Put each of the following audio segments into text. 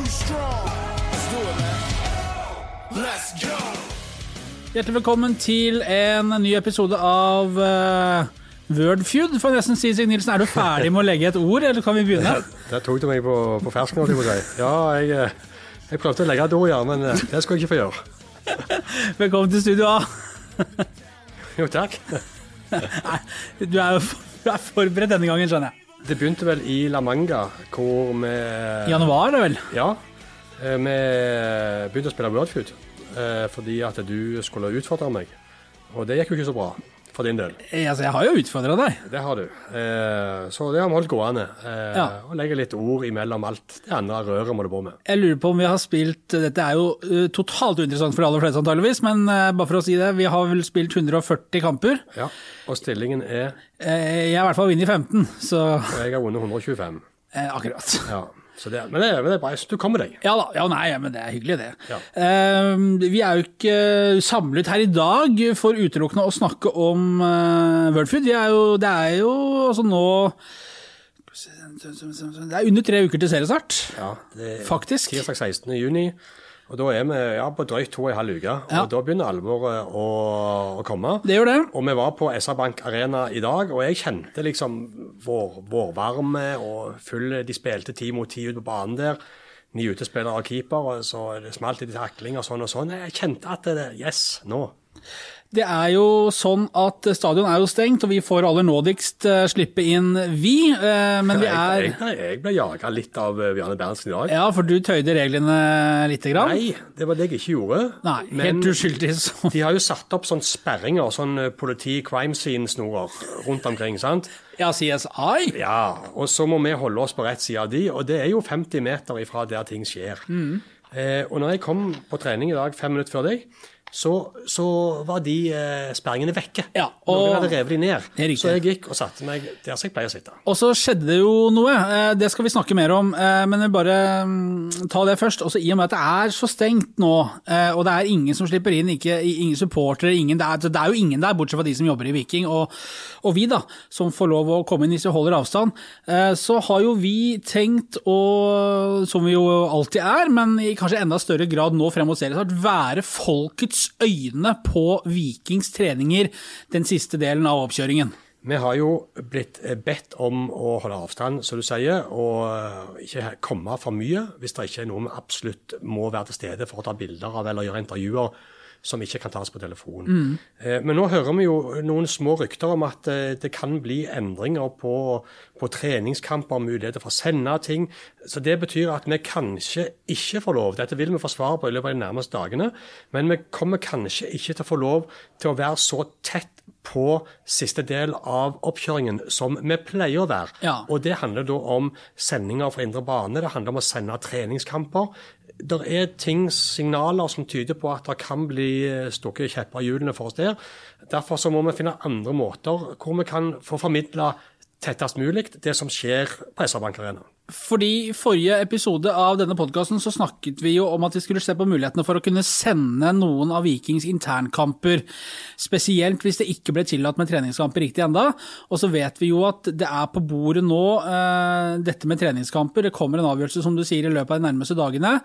too strong. Let's do it, man. Let's go. Hjertelig velkommen til en ny episode av uh, Wordfeud. Får nesten si, Sig Nilsen, er du ferdig med å legge et ord, eller kan vi begynne? Der tok du meg på, på fersken, jeg si. Ja, jeg, eh, jeg prøvde å legge et ord, ja, men eh, det skulle jeg ikke få gjøre. Velkommen til Studio A. Jo, takk. Du er du er forberedt denne gangen, skjønner jeg. Det begynte vel i La Manga, hvor vi januar, det vel? Ja. eh, Vi begynte å spille Wordfood eh, fordi at du skulle utfordre meg. Og det gikk jo ikke så bra for din del. Eh, Altså, jeg har jo utfordra deg. Det har du. Eh, Så det har vi holdt gående. eh, Ja. Og legger litt ord imellom alt det andre røret må du på med. Jeg lurer på om vi har spilt Dette er jo uh, totalt uinteressant for de aller fleste, antageligvis, men uh, bare for å si det, vi har vel spilt 140 kamper. Ja. Og stillingen er Eh, Jeg har i hvert fall vunnet 15, så Og jeg har vunnet 125. eh, Akkurat. Ja. Så det, men, det, men det er bra. Du kommer deg. Ja da, ja nei, men det er hyggelig det. Ja. Eh, vi er jo ikke samlet her i dag for utelukkende å snakke om uh, Wordfood. Vi er jo, det er jo altså nå Det er under tre uker til seriestart, Ja, det er faktisk. tirsdag 16. juni. Og da er vi ja, på drøyt to og en halv uke. Ja. Og da begynner alvoret å, å komme. Det gjør det. Og vi var på SR Bank Arena i dag, og jeg kjente liksom vår, vårvarme og full De spilte ti mot ti ute på banen der. Ni utespillere og keeper, og så det smalt i takling og sånn og sånn. Jeg kjente at det, yes, nå. Det er jo sånn at stadion er jo stengt, og vi får aller nådigst eh, slippe inn vi. eh, Men vi er Jeg, jeg, jeg ble jaga litt av eh, Bjarne Berntsen i dag. Ja, for du tøyde reglene lite grann? Nei, det var det jeg ikke gjorde. Nei, helt uskyldig. Så. De har jo satt opp sånn sperringer, sånn eh, politi-crime scene-snorer rundt omkring. sant? Ja, CSI? Ja, og så må vi holde oss på rett side av de, og det er jo 50 meter ifra der ting skjer. Mm. Eh, og når jeg kom på trening i dag fem minutter før deg, så, så var de eh, sperringene vekke. Ja, og- Noen hadde revet de ned. Så jeg gikk og satte meg der som jeg pleier å sitte. Og så skjedde det jo noe, eh, det skal vi snakke mer om, eh, men jeg bare mm, ta det først. Også I og med at det er så stengt nå, eh, og det er ingen som slipper inn, ikke, ingen supportere, ingen, det, det er jo ingen der, bortsett fra de som jobber i Viking, og, og vi da, som får lov å komme inn hvis vi holder avstand, så har jo vi tenkt å, som vi jo alltid er, men i kanskje enda større grad nå frem mot seriestart, være folkets øyne på Vikings treninger den siste delen av oppkjøringen. Vi har jo blitt bedt om å holde avstand, som du sier, og eh, ikke komme for mye hvis det ikke er noe vi absolutt må være til stede for å ta bilder av eller gjøre intervjuer som ikke kan tas på telefon. Eh, Men nå hører vi jo noen små rykter om at eh, det kan bli endringer på, på treningskamper, muligheter for å sende ting. Så det betyr at vi kanskje ikke får lov. Dette vil vi få svar på i løpet av de nærmeste dagene. Men vi kommer kanskje ikke til å få lov til å være så tett på siste del av oppkjøringen som vi pleier å være. Ja. Og det handler da om sendinger fra indre bane, det handler om å sende treningskamper. Det er ting, signaler som tyder på at det kan bli eh, stukket kjepper i hjulene for oss der. Derfor så må vi finne andre måter hvor vi kan få formidla tettest mulig det som skjer på SR-Bank Arena. Fordi i forrige episode av denne podkasten så snakket vi jo om at vi skulle se på mulighetene for å kunne sende noen av Vikings internkamper, spesielt hvis det ikke ble tillatt med treningskamper riktig enda. Og så vet vi jo at det er på bordet nå, uh, dette med treningskamper. Det kommer en avgjørelse, som du sier, i løpet av de nærmeste dagene.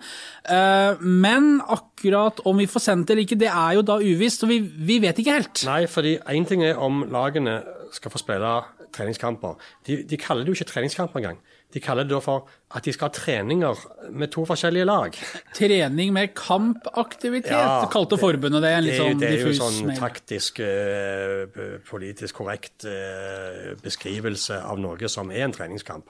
Uh, men akkurat om vi får sendt det eller ikke, det er jo da uvisst, så vi, vi vet ikke helt. Nei, fordi én ting er om lagene skal få spille treningskamper. De, de kaller det jo ikke treningskamper engang. De kaller det da for at de skal ha treninger med to forskjellige lag. Trening med kampaktivitet, Ja, kalte forbundet det. En litt sånn det er jo sånn mail. taktisk, eh, politisk korrekt eh, beskrivelse av noe som er en treningskamp.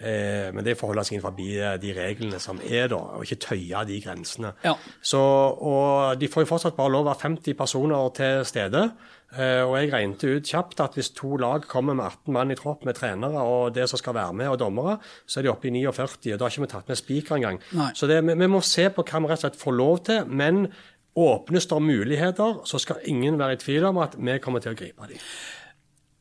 Eh, men det er forholde seg innenfor de reglene som er, da, og ikke tøye de grensene. Ja. Så, og de får jo fortsatt bare lov å være 50 personer til stede. Eh, og jeg regnet ut kjapt at hvis to lag kommer med 18 mann i tropp med trenere og det som skal være med, og dommere, så er de oppe i 49, og da har ikke vi tatt med spiker engang. Så det, vi, vi må se på hva vi rett og slett får lov til. men Åpnes det muligheter, så skal ingen være i tvil om at vi kommer til å gripe dem.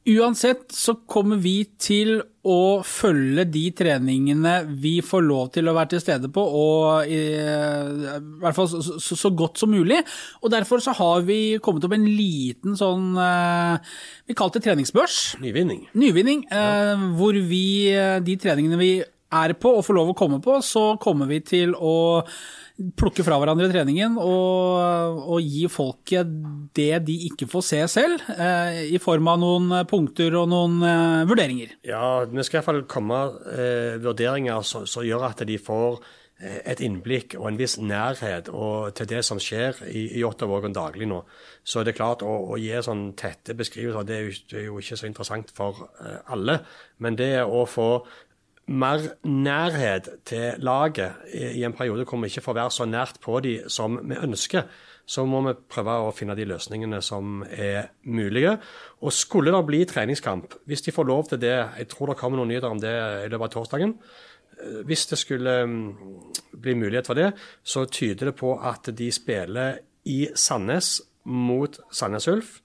Uansett så kommer vi til å følge de treningene vi får lov til å være til stede på, og i, i hvert fall så, så, så godt som mulig. Og derfor så har vi kommet opp en liten sånn eh, Vi kalte det treningsbørs. Nyvinning. Nyvinning, eh, hvor vi, eh, de treningene vi er på og får lov å komme på, så kommer vi til å plukke fra hverandre treningen og, og gi folket det de ikke får se selv, eh, i form av noen punkter og noen eh, vurderinger. Ja, vi skal iallfall komme eh, vurderinger som gjør at de får eh, et innblikk og en viss nærhet og, til det som skjer i, i Ottavågen daglig nå. Så det er klart å, å gi sånn tette beskrivelser, det er, jo, det er jo ikke så interessant for eh, alle. Men det å få mer nærhet til laget i en periode hvor vi ikke får være så nært på de som vi ønsker, så må vi prøve å finne de løsningene som er mulige. Og skulle det bli treningskamp, hvis de får lov til det, jeg tror det kommer noen nyheter om det i løpet av torsdagen, eh, hvis det skulle mm, bli mulighet for det, så tyder det på at de spiller i Sandnes mot Sandnes Ulf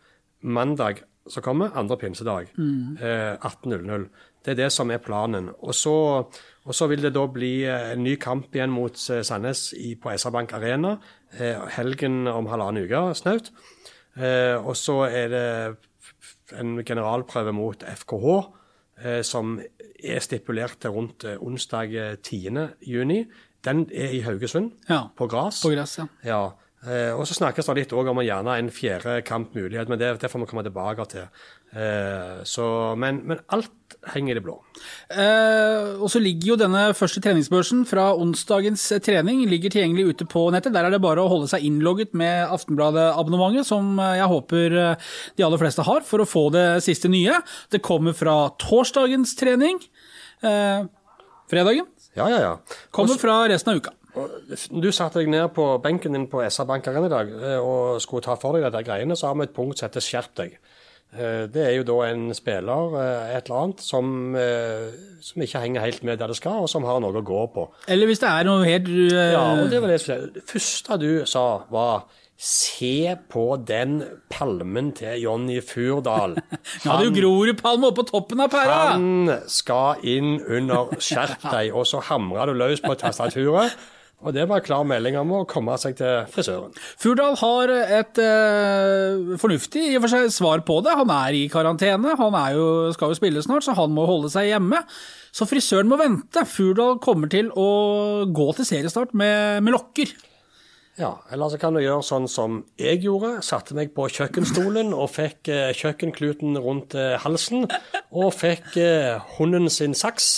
mandag som kommer, andre pinsedag, mm. eh, 18.00. Det er det som er planen. Og så, og så, vil det da bli eh, en ny kamp igjen mot eh, Sandnes på SR-Bank Arena eh, helgen om halvannen uke snaut. Og så er det en generalprøve mot FKH som er stipulert til rundt onsdag 10.6. Den er i Haugesund, ja, på gress. På gress ja. ja. Eh, og så snakkes det litt om gjerne en fjerde kampmulighet, men det, det får vi komme tilbake til. Eh, så, men, men, alt henger i det blå. Eh, og så ligger jo denne første treningsbørsen fra onsdagens trening ligger tilgjengelig ute på nettet. Der er det bare å holde seg innlogget med Aftenbladet-abonnementet, som jeg håper eh, de aller fleste har, for å få det siste nye. Det kommer fra torsdagens trening. Eh, fredagen. Ja, ja, ja. Kommer fra resten av uka. Du satte deg ned på benken din på SR-Bank i dag eh, og skulle ta for deg dette greiene, så har vi et punkt som heter 'skjerp deg'. Eh, det er jo da en spiller, eh, et eller annet, som, som, ikke henger helt med der det skal, og som har noe å gå på. Eller hvis det er noe helt Ja, og det var det Det første du sa, var Se på den palmen til Jonny Furdal. Nå hadde jo Grorudpalme oppe på toppen av pæra! Han skal inn under skjerp deg, og så hamrer du løs på tastaturet. Og det var klar melding om å komme seg til frisøren. Furdal har et eh, fornuftig i og for seg svar på det. Han er i karantene, han jo, skal jo spille snart, så han må holde seg hjemme. Så frisøren må vente. Furdal kommer til å gå til seriestart med, med lokker. Ja, eller så kan du gjøre sånn som jeg gjorde. Satte meg på kjøkkenstolen og fikk eh, kjøkkenkluten rundt eh, halsen. Og fikk eh, hunden sin saks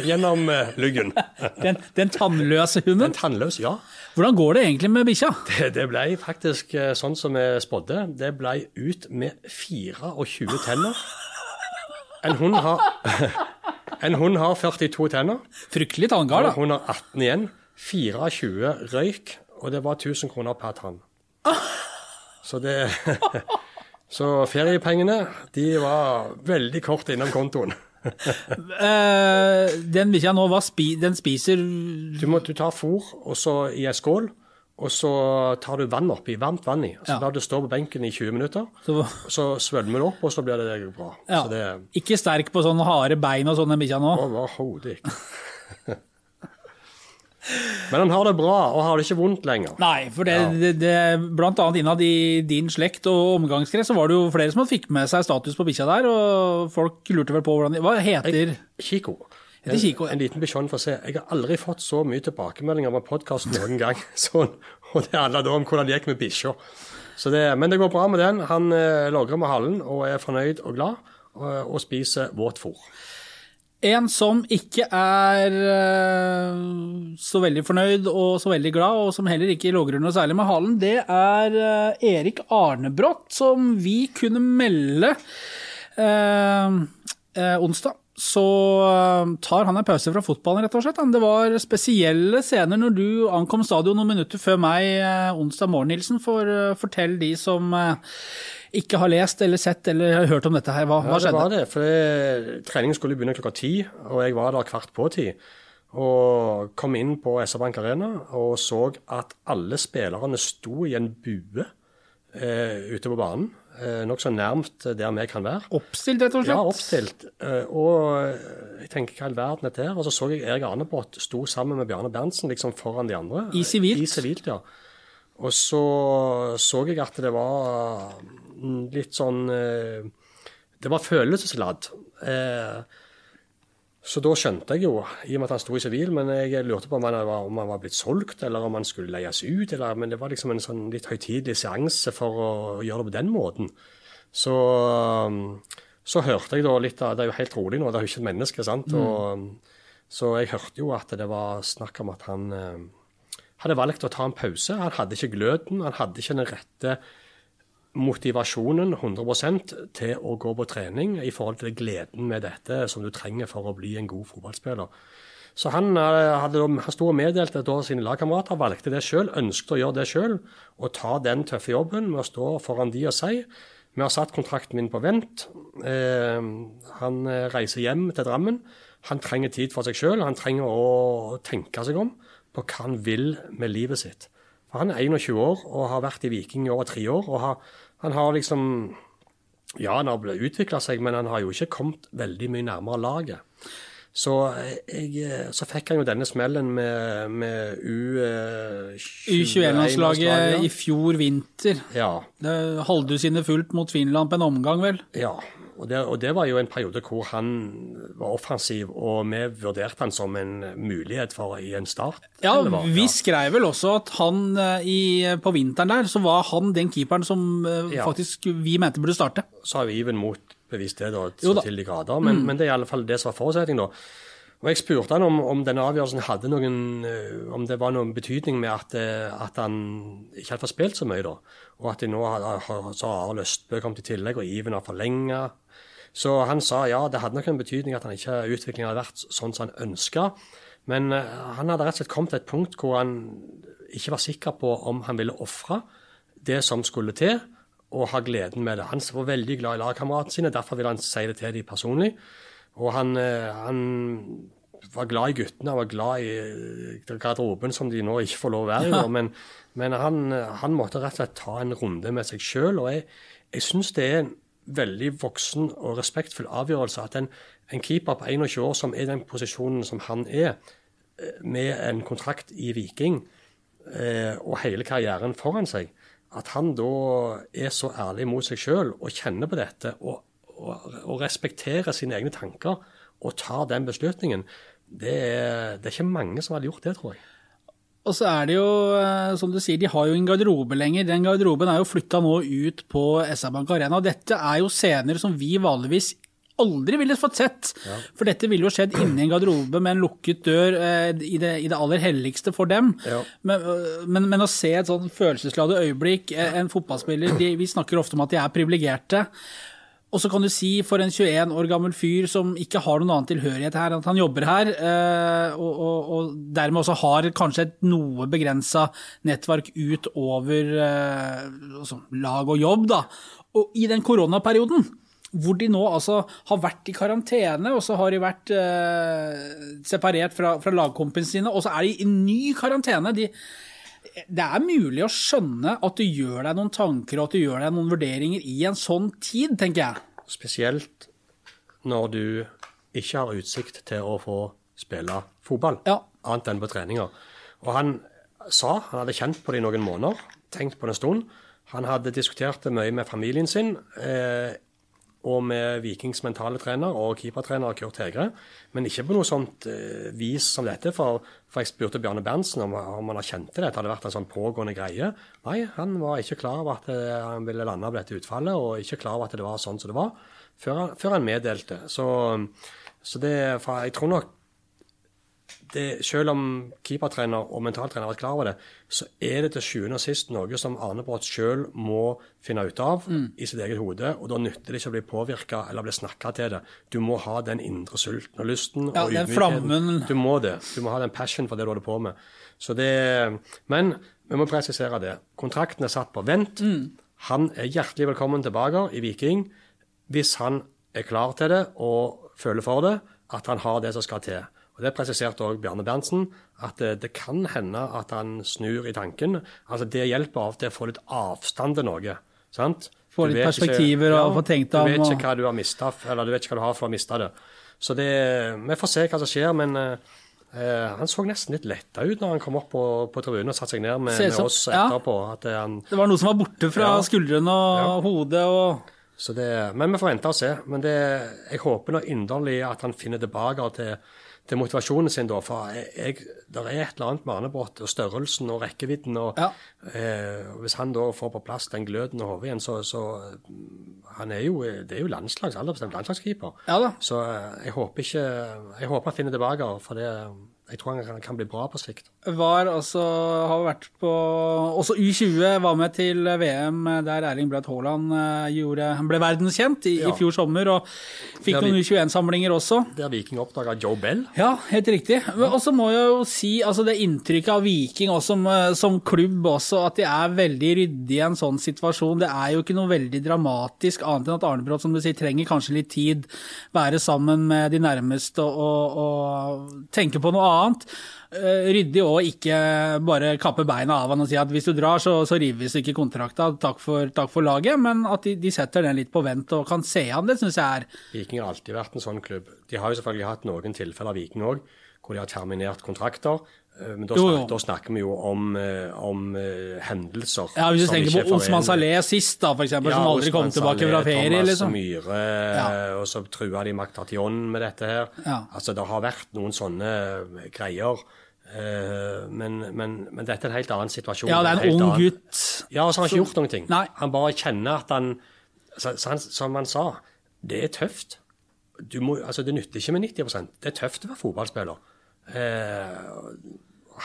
gjennom lyggen. Den, den, tannløse hunden? Den tannløse, ja. Hvordan går det egentlig med bikkja? Det, det, ble faktisk sånn som vi spådde. Det ble ut med 24 tenner. En hund har, en hund har 42 tenner. Fryktelig tanngard, da. Hun har 18 igjen. 24 røyk og det var 1000 kroner per tann. Så det Så feriepengene, de var veldig kort innom kontoen. uh, den bikkja nå, hva spi, den spiser Du, må, du tar fôr og så i ei skål, og så tar du vann oppi, varmt vann i. Så ja. lar du stå på benken i 20 minutter. Så, så svølmer det opp, og så blir det bra. Ja. Det, ikke sterk på sånne harde bein og sånn, den bikkja nå? Overhodet ikke. Men han har det bra, og har det ikke vondt lenger. Nei, for det, ja. det, det, blant annet innad i din slekt og omgangskrets så var det jo flere som fikk med seg status på bikkja der, og folk lurte vel på hvordan de Hva heter Kiko. En, en liten bikkjon for å se. Jeg har aldri fått så mye tilbakemeldinger på podkast noen gang. Sånn, og det handler da om hvordan det gikk med bikkja. Men det går bra med den. Han eh, logrer med halen og er fornøyd og glad, og, og spiser våtfôr. En som ikke er uh, så veldig fornøyd og så veldig glad, og som heller ikke logrer noe særlig med halen, det er uh, Erik Arnebrott, som vi kunne melde eh, onsdag. Så tar han en pause fra fotballen, rett og slett. Det var spesielle scener når du ankom stadion noen minutter før meg onsdag morgen, Nilsen. For fortell de som ikke har lest eller sett eller hørt om dette her. Hva, hva skjedde? Ja, det var det. For treningen skulle begynne klokka ti, og jeg var der kvart på ti. Og kom inn på SR-Bank Arena og så at alle spillerne sto i en bue eh, ute på banen. Eh, Nokså nærmt der vi kan være. Oppstilt, rett og slett? Ja, oppstilt. Eh, og jeg tenker hva i all verden er dette her? Og så så jeg Erik Arnebrott sto sammen med Bjarne Berntsen liksom foran de andre. I sivilt? I sivilt, ja. Og så så jeg at det var litt sånn eh, Det var følelsesladd. Eh, Så da skjønte jeg jo, i og med at han sto i sivil, men jeg lurte på om han var, om han var blitt solgt, eller om han skulle leies ut. Eller, men det var liksom en sånn litt høytidelig seanse for å gjøre det på den måten. Så, um, så hørte jeg da litt av Det er jo helt rolig nå, det er jo ikke et menneske, sant. Og, um, så jeg hørte jo at det var snakk om at han eh, hadde valgt å ta en pause. Han hadde ikke gløden, han hadde ikke den rette motivasjonen 100% til å gå på trening i forhold til gleden med dette som du trenger for å bli en god fotballspiller. Så han, eh, hadde, han sto og meddelte da sine lagkamerater, valgte det sjøl, ønsket å gjøre det sjøl, og ta den tøffe jobben med å stå foran de og si vi har satt kontrakten min på vent. Eh, han eh, reiser hjem til Drammen. Han trenger tid for seg sjøl. Han trenger å tenke seg om på hva han vil med livet sitt. For Han er 21 år og har vært i Viking i over tre år. og har, Han har liksom Ja, han har utvikla seg, men han har jo ikke kommet veldig mye nærmere laget. Så, jeg, så fikk han jo denne smellen med, med U21-landslaget i fjor vinter. Ja. Det sine fullt mot Finland på en omgang, vel? Ja, og det, og det, var jo en periode hvor han var offensiv, og vi vurderte han som en mulighet for i en start. Ja, vi skrev vel også at han i, på vinteren der, så var han den keeperen som ja. faktisk vi mente burde starte. Så har even mot motbevist det da, så til de grader, men, mm. men, det er i alle fall det som var forutsetningen da. Og Jeg spurte han om, om denne avgjørelsen hadde noen, om det var noen betydning med at, at han ikke hadde fått spilt så mye, da. Og at de nå har, har, har Østbø kommet i tillegg, og Iven har forlenga. Så han sa ja, det hadde nok en betydning at han ikke utviklingen hadde vært sånn som han ønska. Men han hadde rett og slett kommet til et punkt hvor han ikke var sikker på om han ville ofre det som skulle til, og ha gleden med det. Han var veldig glad i lagkameratene sine, derfor ville han si det til dem personlig. Og han, eh, han, var glad i guttene, han var glad i eh, garderoben, som de nå ikke får lov å være i. Ja. Men, men han, han, måtte rett og slett ta en runde med seg sjøl. Og jeg, jeg syns det er en veldig voksen og respektfull avgjørelse at en, en keeper på 21 år, som er den posisjonen som han er, eh, med en kontrakt i Viking og hele karrieren foran seg, at han da er så ærlig mot seg sjøl og kjenner på dette og å respektere sine egne tanker og ta den beslutningen, det er, det er ikke mange som hadde gjort det, tror jeg. Og så er det jo, eh, som du sier, de har jo en garderobe lenger. Den garderoben er jo flytta nå ut på SR-Bank Arena. og Dette er jo scener som vi vanligvis aldri ville fått sett. Ja. For dette ville jo skjedd inni en garderobe med en lukket dør eh, i, det, i, det, aller helligste for dem. Ja. Men, eh, men, men, å se et sånn følelsesladet øyeblikk, en fotballspiller de, Vi snakker ofte om at de er privilegerte. Og så kan du si for en 21 år gammel fyr som ikke har noen annen tilhørighet her, at han jobber her, eh, og, og, og dermed også har kanskje et noe begrensa nettverk utover eh, altså lag og jobb, da. Og i den koronaperioden, hvor de nå altså har vært i karantene, og så har de vært eh, separert fra, fra lagkompisene sine, og så er de i ny karantene. de det er mulig å skjønne at du gjør deg noen tanker og at du gjør deg noen vurderinger i en sånn tid, tenker jeg. Spesielt når du ikke har utsikt til å få spille fotball, ja. annet enn på treninger. Og han sa han hadde kjent på det i noen måneder, tenkt på det en stund. Han hadde diskutert det mye med familien sin. Eh, og med Vikings mentale trener og keepertrener Kurt Hegre. Men ikke på noe sånt eh, vis som dette. For, for jeg spurte Bjarne Berntsen om, om han kjente det, hadde vært en sånn pågående greie. Nei, han var ikke klar over at eh, han ville lande på dette utfallet, og ikke klar over at det var sånn som det var, før, før han meddelte. Så, så det, jeg tror nok det, selv om keepertrener og mentaltrener har vært klar over det, så er det til sjuende og sist noe som Arne Brått sjøl må finne ut av mm. i sitt eget hode. Og da nytter det ikke å bli påvirka eller bli snakka til det. Du må ha den indre sulten og lysten. Ja, og den flammen. Du må det. Du må ha den passion for det du holder på med. Så det, men vi må presisere det. Kontrakten er satt på vent. Mm. Han er hjertelig velkommen tilbake i Viking hvis han er klar til det og føler for det, at han har det som skal til. Og Det presiserte òg Bjarne Berntsen, at det, det, kan hende at han snur i tanken. Altså Det hjelper av til å få litt avstand til noe. sant? Få litt perspektiver ikke, og få tenkt om. Du vet ikke hva du har mista, eller du vet ikke hva du har for å miste det. Så det, vi får se hva som skjer, men eh, han så nesten litt letta ut når han kom opp på, på tribunen og satte seg ned med, med oss etterpå. Ja. Han, det var noe som var borte fra ja. skuldrene og ja. hodet og Så det, men vi får vente og se. Men det, jeg håper nå inderlig at han finner tilbake til, til motivasjonen sin. da, For jeg, det er et eller annet med Arnebrott og størrelsen og rekkevidden. og Ja. eh, Hvis han da får på plass den gløden og hodet igjen, så, så han er jo, Det er jo landslags, aldersbestemt landslagskeeper. Ja da. Så eh, jeg håper ikke Jeg håper han finner tilbake, for det, jeg tror han kan, kan bli bra på sikt. Var også, har vært på Også U20 var med til VM der Erling Braut Haaland eh, gjorde, han ble verdenskjent i, Ja. i fjor sommer, og fikk noen U21-samlinger også. Der Viking oppdaga Joe Bell. Ja, helt riktig. Men også må jeg jo si altså det inntrykket av Viking også, som, eh, som klubb også, at de er veldig ryddige i en sånn situasjon. Det er jo ikke noe veldig dramatisk, annet enn at Arnebrott som du sier, trenger kanskje litt tid, være sammen med de nærmeste og, og, og tenke på noe annet. Eh, Ryddig og ikke bare kappe beina av han og si at hvis du drar, så, så rives ikke kontrakta, takk for, takk for laget, men at de, de setter den litt på vent og kan se han, det syns jeg er Viking har alltid vært en sånn klubb. De har jo selvfølgelig hatt noen tilfeller av Viking òg, hvor de har terminert kontrakter. Eh, Men da, Jo, jo. Snakker, da snakker vi jo om, eh, om eh, hendelser Ja, Hvis du tenker på Osman. Saleh sist, da, for eksempel, som aldri kom tilbake Saleh, fra ferie. Thomas liksom. Myhre, Ja. og så trua de Maktation med dette her. Ja. Altså, Det har vært noen sånne greier. Men, men, men dette er en helt annen situasjon. Ja, det er en en ung annen- gutt. Ja, så har han ikke gjort noen ting. Nei. Han bare kjenner at han så, så han, Som han sa, det er tøft. Du må, altså, det nytter ikke med 90% Det er tøft å være fotballspiller. Eh,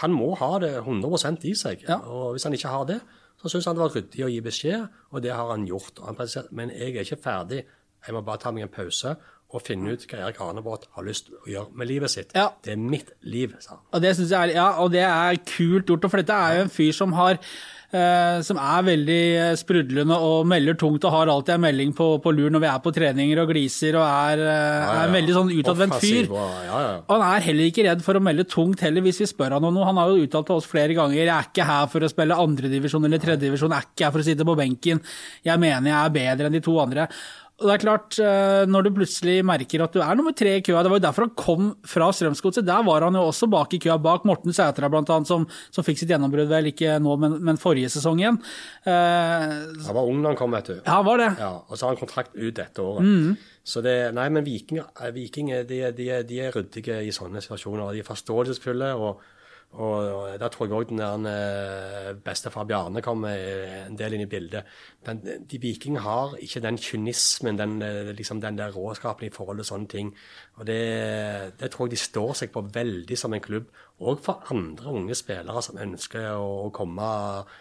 han må ha det 100 i seg. Ja. Og hvis han ikke har det, så syns han det var ryddig å gi beskjed, og det har han gjort. Han Men jeg er ikke ferdig. Jeg må bare ta meg en pause og finne ut hva Erik Arnebrott har lyst til å gjøre med livet sitt. Ja. Det er mitt liv, sa han. Og det synes jeg er, ja, og det er kult gjort, for dette er jo en fyr som har eh, som er veldig sprudlende og melder tungt og har alltid en melding på, på lur når vi er på treninger og gliser og er, eh, er en veldig sånn utadvendt fyr. Ja, ja. Og han er heller ikke redd for å melde tungt heller hvis vi spør han om noe. Han har jo uttalt til oss flere ganger jeg er ikke her for å spille andredivisjon eller tredjedivisjon, jeg er ikke her for å sitte på benken. Jeg mener jeg er bedre enn de to andre. Og det er klart, eh, Når du plutselig merker at du er nummer tre i køa Det var jo derfor han kom fra Strømsgodset. Der var han jo også bak i køa, bak Morten Sætra bl.a., som, som fikk sitt gjennombrudd vel ikke nå, men, men forrige sesong igjen. Uh, Han var ung da han kom, vet du. ja, han var det. Ja, og så har han kontrakt ut dette året. Mm. Så det, nei, men Viking, eh, Viking er- de, de, de er ryddige i sånne situasjoner. De er forståelsesfulle. og, og, og Der tror jeg òg den der eh, bestefar Bjarne kommer en del inn i bildet. Men de Viking har ikke den kynismen, den, eh, liksom den der råskapen i forhold til sånne ting. Og det, det tror jeg de står seg på veldig som en klubb, òg for andre unge spillere som ønsker å komme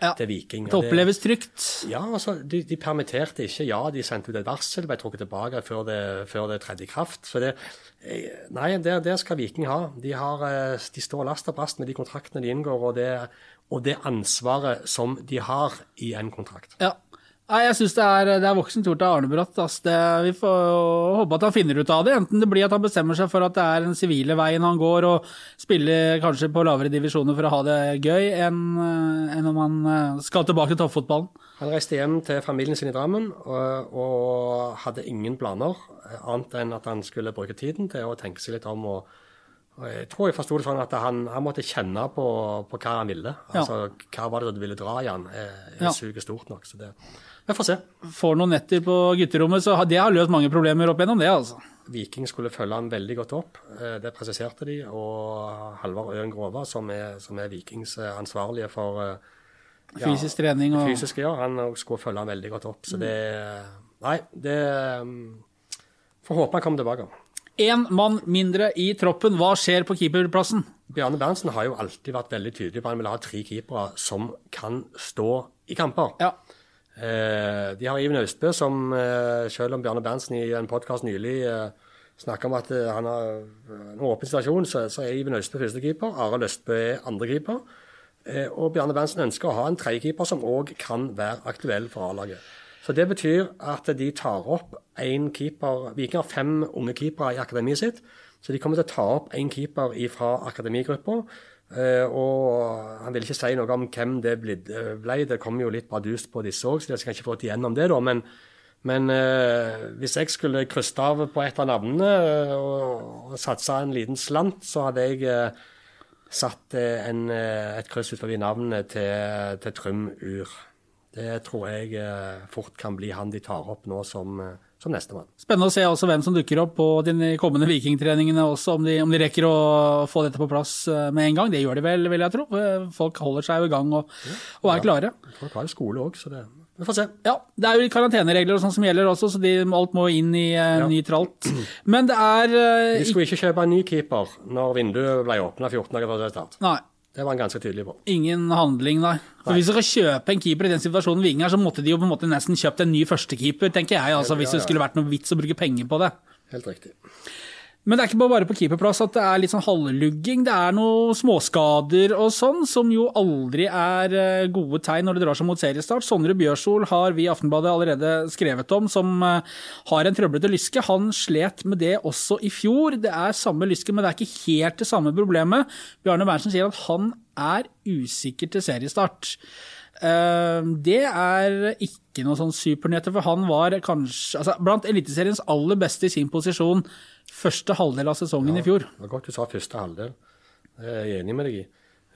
Ja, til Viking. Det oppleves trygt. ja, altså, de, de permitterte ikke. Ja, de sendte ut et varsel, ble trukket tilbake før det, før det tredde i kraft. Så det, eh, nei, der, der skal Viking ha. De, har, eh, de står last og brast med de kontraktene de inngår, og det, og det ansvaret som de har i en kontrakt. Ja. Nei, jeg syns det, det er voksent gjort av Arne Bratt. Altså Det, vi får håpe at han finner ut av det. Enten det blir at han bestemmer seg for at det er den sivile veien han går, og spiller kanskje på lavere divisjoner for å ha det gøy, enn, eh, enn om han eh, skal tilbake til toppfotballen. Han reiste hjem til familien sin i Drammen og, og hadde ingen planer, eh, annet enn at han skulle bruke tiden til å tenke seg litt om. og jeg tror jeg forsto det sånn at han, han måtte kjenne på, på hva han ville. Ja. Altså, Hva var det du ville dra i han? Er, er Ja. stort nok? Så det, vi får se. Får noen netter på gutterommet, så det har løst mange problemer opp gjennom det, altså. Viking skulle følge han veldig godt opp. Eh, Det presiserte de. Og Halvard Øen Grova, som er, som er Vikings eh, ansvarlige for eh, ja, Fysisk trening og fysiske, ja, han skulle følge han veldig godt opp. Så det Nei, det Får håpe han kommer tilbake. Én mann mindre i troppen. Hva skjer på keeperplassen? Bjarne Berntsen har jo alltid vært veldig tydelig på at han vil ha tre keepere som kan stå i kamper. Ja. Eh, de har Iven Austbø, som eh, selv om Bjarne Berntsen i en podkast nylig eh, snakka om at han har en åpen situasjon, så, så er Iven Austbø førstekeeper. Arild Østbø er andrekeeper. Og Bjarne Berntsen ønsker å ha en tredjekeeper som òg kan være aktuell for A-laget. Så det betyr at de tar opp én keeper Viking har fem unge keepere i akademiet sitt, så de kommer til å ta opp én keeper fra akademigruppa. Eh, og han vil ikke si noe om hvem det ble. ble. Det kom jo litt bardust på disse òg, så jeg skal ikke få igjennom det, da. Men, men eh, hvis jeg skulle krysse av på et av navnene eh, og, og satsa en liten slant, så hadde jeg eh, satt eh, en, eh, et kryss ut forbi navnet til, til Trym Ur. Det tror jeg eh, fort kan bli han de tar opp nå som, eh, som nestemann. Spennende å se også hvem som dukker opp på de kommende vikingtreningene også, om de, om de rekker å få dette på plass eh, med en gang. Det gjør de vel, vil jeg tro. Folk holder seg jo i gang og, og er klare. Jeg tror det skole òg, så det Vi får se. Ja, det er jo karanteneregler og sånn som gjelder også, så de, alt må inn i uh, Ja. ny tralt. Men det er uh, De skulle ikke kjøpe en ny keeper når vinduet ble åpna 14 dager før start. Nei. Det var han ganske tydelig på. Ingen handling, nei. For Hvis du skal kjøpe en keeper i den situasjonen Viking er, så måtte de jo på en måte nesten kjøpt en ny førstekeeper, tenker jeg. altså Hvis det skulle vært noe vits å bruke penger på det. Helt riktig. Men det er ikke bare på keeperplass at det er litt sånn halvlugging. Det er noen småskader og sånn, som jo aldri er eh, gode tegn når det drar seg mot seriestart. Sondre Bjørsol har vi i Aftenbadet allerede skrevet om, som eh, har en trøblete lyske. Han slet med det også i fjor. Det er samme lyske, men det er ikke helt det samme problemet. Bjarne Berntsen sier at han er usikker til seriestart. Eh, Det er ikke noe sånn supernyheter, for han var kanskje altså, blant Eliteseriens aller beste i sin posisjon første halvdel av sesongen i fjor. Det var godt du sa første halvdel. Det er jeg enig med deg i.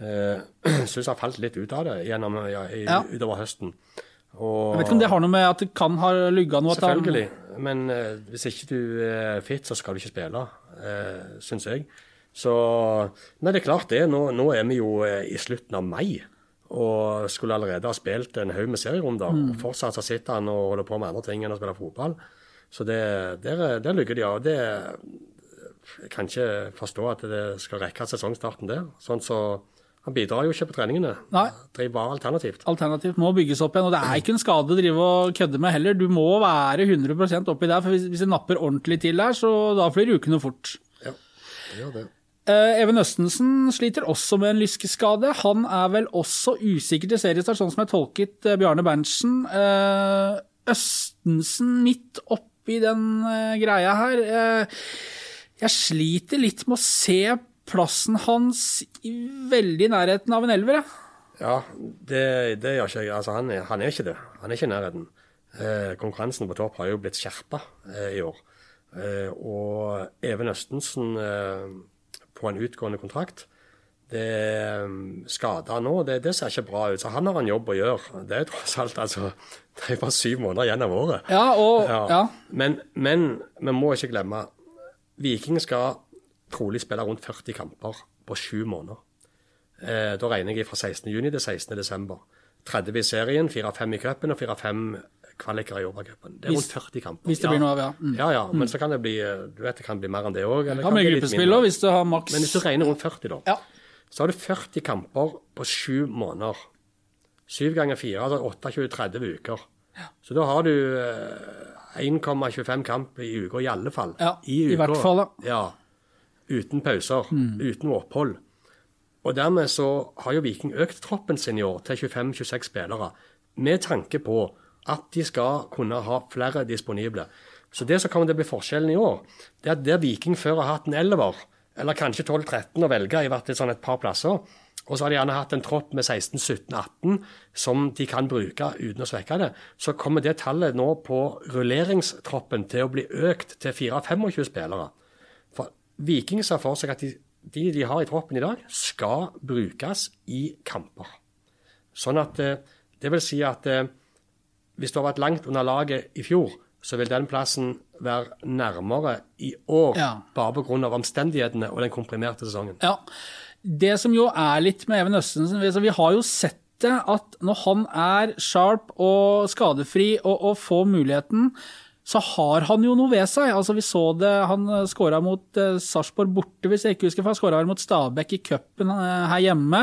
Eh, Jeg syns jeg har falt litt ut av det gjennom, ja, i, Ja. utover høsten. Og, Jeg vet ikke om det har noe med at det kan ha lugga noe at han- Selvfølgelig. Men uh, hvis ikke du er fit, så skal du ikke spille, uh, syns jeg. Så Nei, det er klart det. Nå, nå er vi jo uh, i slutten av mai. Og skulle allerede ha spilt en haug med serierunder. Mm. Og fortsatt så sitter han og holder på med andre ting enn å spille fotball. Så det, der, der ligger de av. Det, jeg kan ikke forstå at det skal rekke sesongstarten der. Sånn så Han bidrar jo ikke på treningene. Nei. Driver bare alternativt. Alternativt må bygges opp igjen, og det er ikke en skade å drive og kødde med heller. Du må være 100 oppi der, for hvis, hvis det napper ordentlig til der, så da flyr ukene fort. Ja, det gjør det. Eh, Even Østensen sliter også med en lyskeskade. Han er vel også usikker til seriestart, sånn som jeg tolket eh, Bjarne Berntsen. Eh, Østensen midt oppi den greia her. Jeg sliter litt med å se plassen hans i veldig nærheten av en elver, jeg. Ja, det, det gjør ikke jeg. Altså, han, han er ikke det. Han er ikke i nærheten. Konkurransen på topp har jo blitt skjerpa i år. Og Even Østensen på en utgående kontrakt det er skader nå, det, det ser ikke bra ut. Så han har en jobb å gjøre. Det er tross alt altså, det er bare syv måneder igjen av året. Ja, og Ja. ja. Men, men vi må ikke glemme Viking skal trolig spille rundt 40 kamper på sju måneder. Eh, da regner jeg fra 16. juni til 16. desember. 30 i serien, 4-5 i cupen og 4-5 kvaliker i Europacupen. Det er rundt 40 kamper. hvis det blir noe av, ja. Mm. Ja, ja, men så kan det bli eh, du vet, det kan bli mer enn det òg. Kan bli gruppespill òg, hvis du har maks Men hvis du regner rundt 40, da, Ja. så har du 40 kamper på sju måneder. Syv ganger fire, altså 28-30 uker. Så da har du eh, 1,25 kamp i uka i alle fall. Ja, i hvert fall, ja. Uten pauser, uten opphold. Og dermed så har jo Viking økt troppen sin i år til 25-26 spillere, med tanke på at de skal kunne ha flere disponible. Så det som kommer til å bli forskjellen i år, det er at der Viking før har hatt en elver, eller kanskje 12-13 å velge i hvert sånn et par plasser, og så har de gjerne hatt en tropp med 16-17-18 som de kan bruke uten å svekke det, så kommer det tallet nå på rulleringstroppen til å bli økt til 4-25 spillere. For Viking ser for seg at de, de de har i troppen i dag, skal brukes i kamper. Sånn at eh, Det vil si at eh, hvis du har vært langt under laget i fjor, så vil den plassen være nærmere i år, Ja. bare pga. omstendighetene og den komprimerte sesongen. Ja. Det som jo er litt med Even Østensen, vi har jo sett det at når han er sharp og skadefri og, og får muligheten, så har han jo noe ved seg. Altså Vi så det, han skåra mot eh, Sarpsborg borte, hvis jeg ikke husker, for han skåra mot Stabæk i cupen eh, her hjemme.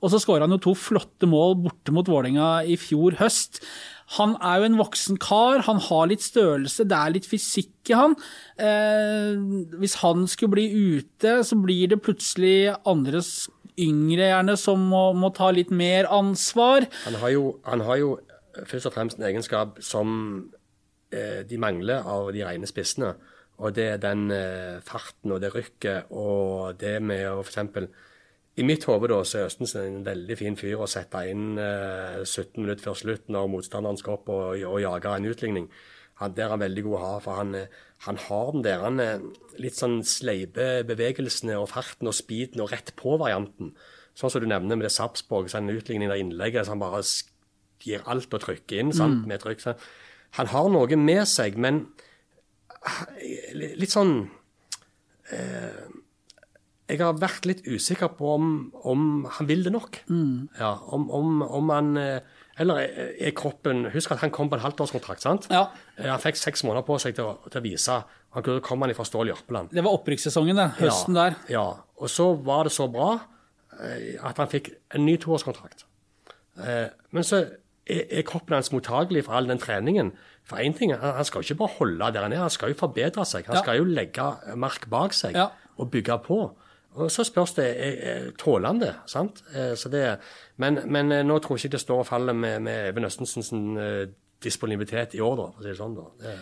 Og så skåra han jo to flotte mål borte mot Vålerenga i fjor høst. Han er jo en voksen kar, han har litt størrelse, det er litt fysikk i han. Eh, hvis han skulle bli ute, så blir det plutselig andre yngre gjerne som må, må ta litt mer ansvar. Han har, jo, han har jo først og fremst en egenskap som eh, de mangler av de rene spissene. Og det er den eh, farten og det rykket og det med å f.eks. I mitt hode så er Østensen en veldig fin fyr å sette inn eh, 17 minutter før slutt når motstanderen skal opp og, og jage en utligning. Han, der er han veldig god å ha, for han, eh, han har den der han, eh, litt sånn sleipe bevegelsene og farten og speeden og rett på-varianten. Sånn som du nevner med det Sarpsborg, så en utligning av innlegget så han bare gir alt og trykker inn sant, med trykk. Så han har noe med seg, men eh, litt sånn eh, Jeg har vært litt usikker på om, om han vil det nok. Ja, om, om, om han eh, Eller er er kroppen Husk at han kom på en halvtårskontrakt, sant? Ja. Eh, Han fikk seks måneder på seg til å, til å vise. Han kunne- kom han fra Stål Jørpeland. Det var opprykkssesongen, det. Høsten ja, der. Ja. Og så var det så bra eh, at han fikk en ny toårskontrakt. Eh, men så er, er kroppen hans mottagelig for all den treningen. For én ting, han, han skal jo ikke bare holde der han er, han skal jo forbedre seg. Han Ja. skal jo legge mark bak seg Ja. og bygge på. Og så spørs det er- er- tåler han det. sant? Eh, Så det men, men eh, nå tror jeg ikke det står og faller med, med Even Østensens eh, disponibilitet i år, da, for å si det sånn. da. Det,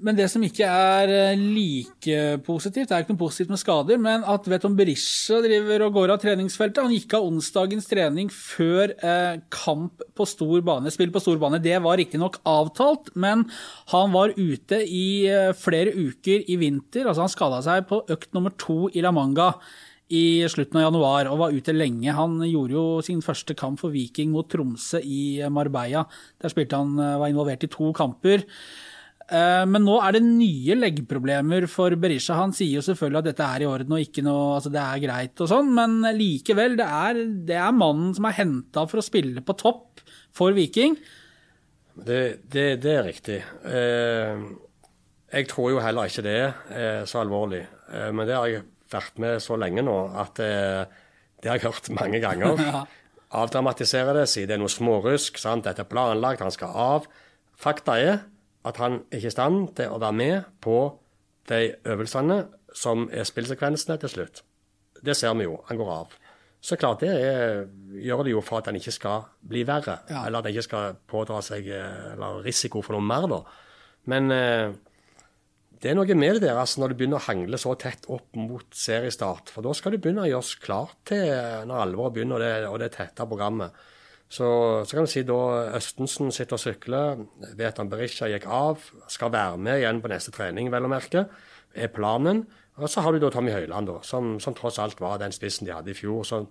Men det som ikke er eh, like positivt, det er ikke noe positivt med skader, men at Veton Berisha driver og går av treningsfeltet. Han gikk av onsdagens trening før eh, kamp på stor bane, spill på stor bane. Det var riktignok avtalt, men han var ute i eh, flere uker i vinter. Altså han skada seg på økt nummer to i La Manga i slutten av januar og var ute lenge. Han gjorde jo sin første kamp for Viking mot Tromsø i Marbella. Der spilte han, var involvert i to kamper. Eh, Men nå er det nye leggproblemer for Berisha. Han sier jo selvfølgelig at dette er i orden og ikke noe, altså det er greit og sånn, men likevel, det er, det er mannen som er henta for å spille på topp for Viking. Det, det, det er riktig. Eh, jeg tror jo heller ikke det er så alvorlig. Eh, men det har jeg vært med så lenge nå at det har jeg hørt mange ganger. Ja. Avdramatisere det, si det er noe smårusk, sant? dette er planlagt, han skal av. Fakta er at han er ikke i stand til å være med på de øvelsene som er spillsekvensene til slutt. Det ser vi jo. Han går av. Så klart, det er, gjør det jo for at han ikke skal bli verre. Ja. Eller at han ikke skal pådra seg eller risiko for noe mer, da. Men eh, det er noe med det der altså, når du begynner å hangle så tett opp mot seriestart. For da skal du begynne å gjøres klar til når alvoret begynner, og det, og det tette programmet. Så, så kan du si da Østensen sitter og sykler, vet han Berisha gikk av, skal være med igjen på neste trening, vel å merke, er planen. Og så har du da Tommy Høiland, da, som, som tross alt var den spissen de hadde i fjor. Så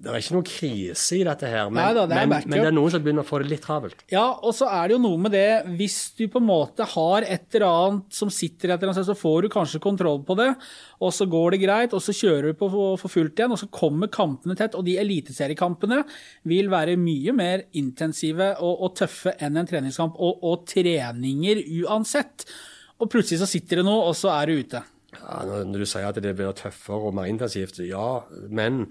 det er ikke noe krise i dette her, men, Neida, det men, men det er noen som begynner å få det litt travelt. Ja, og så er det jo noe med det, hvis du på en måte har et eller annet som sitter et eller annet sted, så får du kanskje kontroll på det, og så går det greit, og så kjører du på for fullt igjen, og så kommer kampene tett, og de eliteseriekampene vil være mye mer intensive og, og tøffe enn en treningskamp, og, og treninger uansett. Og plutselig så sitter det noe, og så er du ute. Ja, når, du sier at det blir tøffere og mer intensivt, ja, men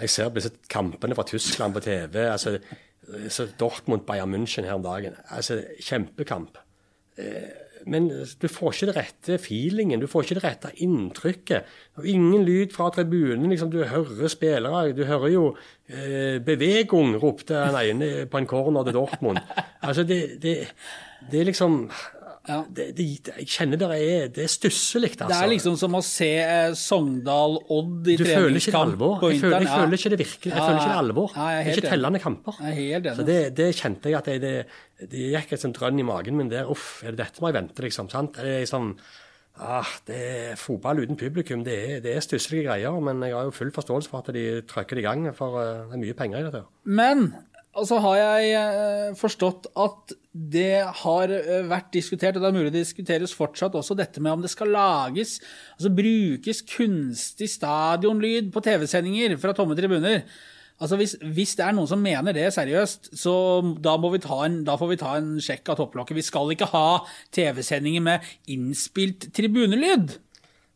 jeg ser på disse kampene fra Tyskland på TV altså, så Dortmund Bayern München her om dagen. altså Kjempekamp. Eh, Men du får ikke det rette feelingen, du får ikke det rette inntrykket. Ingen lyd fra tribunen. Liksom, du hører spillere Du hører jo eh, 'Bevegung', ropte den ene på en corner til Dortmund. Altså, det, det, det er liksom Ja. det, det, Jeg kjenner det er, det er stusselig, altså. Det er liksom som å se eh, Sogndal-Odd i det treningskamp på Jeg føler, jeg føler ikke det virkelig. Jeg føler ikke det alvor. ja, jeg det er ikke tellende kamper. Jeg er. Så det, det kjente jeg at det, det, det gikk et sånt drønn i magen min der. Uff, er det dette må jeg vente, liksom? sant? Det er liksom, ah, det er Fotball uten publikum, det er, det er stusselige greier. Men jeg har jo full forståelse for at de trykker det i gang, for eh, det er mye penger i dette. Men så altså har jeg eh, forstått at det har eh, vært diskutert, og det er mulig det diskuteres fortsatt også, dette med om det skal lages, altså brukes kunstig stadionlyd på TV-sendinger fra tomme tribuner. Altså hvis, hvis det er noen som mener det seriøst, så da, må vi ta en, da får vi ta en sjekk av topplokket. Vi skal ikke ha TV-sendinger med innspilt tribunelyd.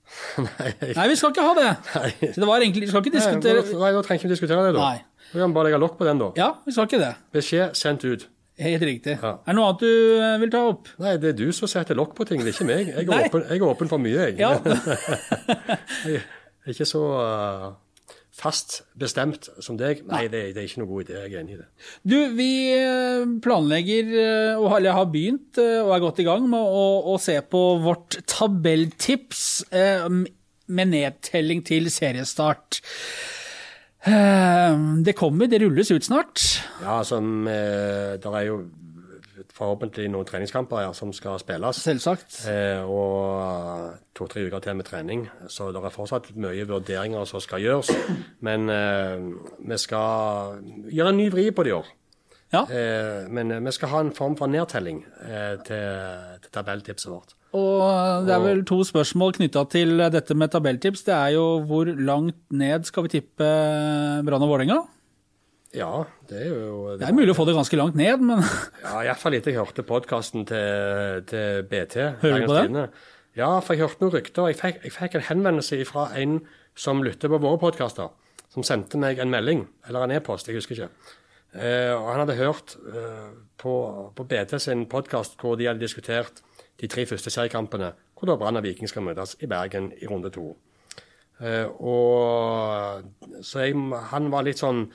Nei, Nei, vi skal ikke ha det. Nei. Så det var egentlig, vi skal ikke diskutere Nei, da trenger vi ikke diskutere det, da. Nei. Vi kan bare legge lokk på den, da. Ja, vi skal ikke det. Beskjed sendt ut. Helt riktig. Ja. Er det noe annet du eh, vil ta opp? Nei, det er du som setter lokk på ting, det er ikke meg. Jeg er, åpen, jeg er åpen for mye, jeg. Ja. Jeg er ikke så uh, fast bestemt som deg. Nei, det, det er ikke noe god idé. Jeg er enig i det. Du, vi eh, planlegger, eh, og har- eller har begynt eh, og er godt i gang med å, å se på vårt tabelltips eh, med nedtelling til seriestart. Eh, Det kommer, det rulles ut snart. Ja, som eh, Det er jo forhåpentlig noen treningskamper her som skal spilles. Selvsagt. Eh, og to-tre uker til med trening. Så det er fortsatt mye vurderinger som skal gjøres. Men eh, vi skal gjøre en ny vri på det i år. Ja. Eh, men eh, vi skal ha en form for nedtelling eh, til, til tabelltipset vårt. Og det er vel to spørsmål knytta til dette med tabelltips. Det er jo hvor langt ned skal vi tippe Brann og Vålerenga? Ja, det er jo Det er mulig å få det ganske langt ned, men Ja, Iallfall etter jeg hørte podkasten til, til BT. Hører du på den? Ja, for jeg hørte noen rykter. Jeg fikk, jeg fikk en henvendelse fra en som lytter på våre podkaster, som sendte meg en melding, eller en e-post, jeg husker ikke. Eh, og Han hadde hørt eh, på, på BT sin podkast hvor de hadde diskutert de tre første seriekampene, hvor da Brann og Viking skal møtes i Bergen i runde to. Eh, og så jeg, han var litt sånn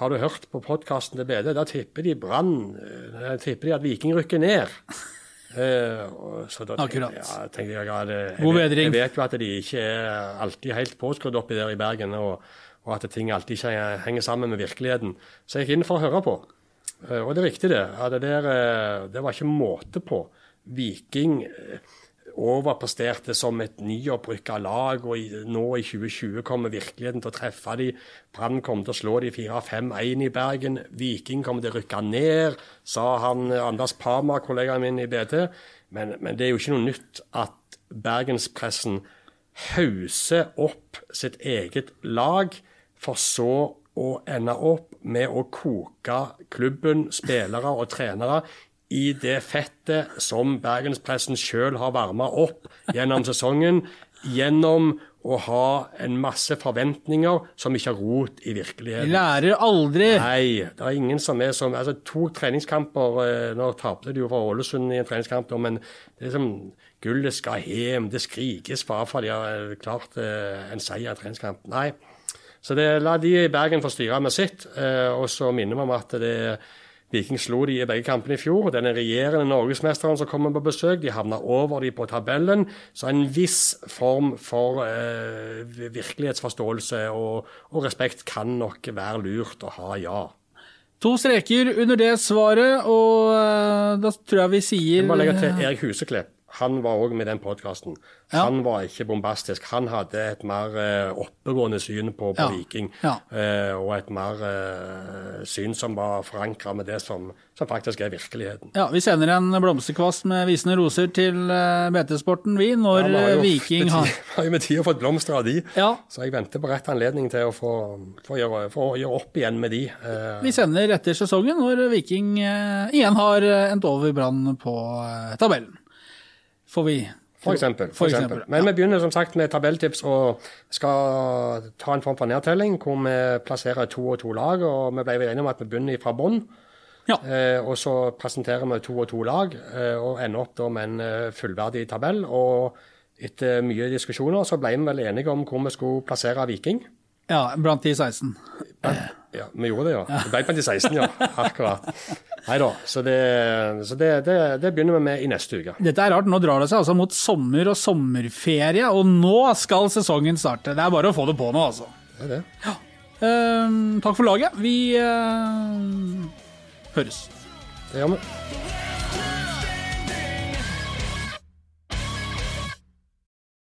Har du hørt på podkasten til BD? Da tipper de Brann eh, Da tipper de at Viking rykker ned. Eh, så da tenkte, Akkurat. jeg- Ja, tenkte jeg, jeg vet jo at de ikke er alltid helt påskrudd oppi der i Bergen, og, og at ting alltid ikke henger sammen med virkeligheten. Så jeg gikk inn for å høre på. Eh, og det er riktig, det. Det, der, eh, det var ikke måte på. Viking eh, overpresterte som et nyopprykka lag, og nå i 2020 kommer virkeligheten til å treffe de. Brann kommer til å slå de 4-5-1 i Bergen. Viking kommer til å rykke ned, sa han Anders Parma, kollegaen min i BT. Men, men det er jo ikke noe nytt at bergenspressen hauser opp sitt eget lag, for så å ende opp med å koke klubben, spillere og trenere i det fettet som bergenspressen sjøl har varma opp gjennom sesongen, gjennom å ha en masse forventninger som ikke har rot i vi De lærer aldri. Nei, det er ingen som er som altså To treningskamper eh, Nå tapte de jo for Ålesund i en treningskamp, men det er som gullet skal hjem. Det skrikes bare for de har eh, klart eh, en seier i en treningskamp. Nei. Så det, la de i Bergen få styre med sitt. eh, og så minner vi om at det Viking slo de i begge kampene i fjor. Den regjerende norgesmesteren som kommer på besøk, de havna over de på tabellen. Så en viss form for eh, virkelighetsforståelse og, og respekt kan nok være lurt å ha, ja. To streker under det svaret, og eh, da tror jeg vi sier Jeg må legge til Erik Huseklepp. Han var òg med den podkasten. Ja. Han var ikke bombastisk. Han hadde et mer uh, oppegående syn på, på Ja. Viking. Ja. Uh, og et mer uh, syn som var forankra med det som, som faktisk er virkeligheten. Ja, Vi sender en blomsterkvast med visende roser til BT-sporten, vi, når vi har Viking har vi har jo med tida fått blomster av de. Ja, Så jeg venter på rett anledning til å få, få, gjøre, få gjøre opp igjen med de. Vi sender etter sesongen, når Viking igjen har endt over Brann på tabellen. Får vi For eksempel. For eksempel. Men vi begynner som sagt med tabelltips og skal ta en form for nedtelling hvor vi plasserer to og to lag. og Vi ble enige om at vi begynner fra bånn. Ja. Eh, og så presenterer vi to og to lag eh, og ender opp da med en eh, fullverdig tabell. Og etter mye diskusjoner så ble vi vel enige om hvor vi skulle plassere Viking. Ja, blant de 16. Ja, vi gjorde det, ja. Det ble blant de 16, ja. Akkurat. Nei da. Så, det, så det, det, det begynner vi med i neste uke. Dette er rart, nå drar det seg altså mot sommer og sommerferie, og nå skal sesongen starte. Det er bare å få det på nå, altså. Det er det. Eh, takk for laget. Vi eh, høres. Det gjør vi.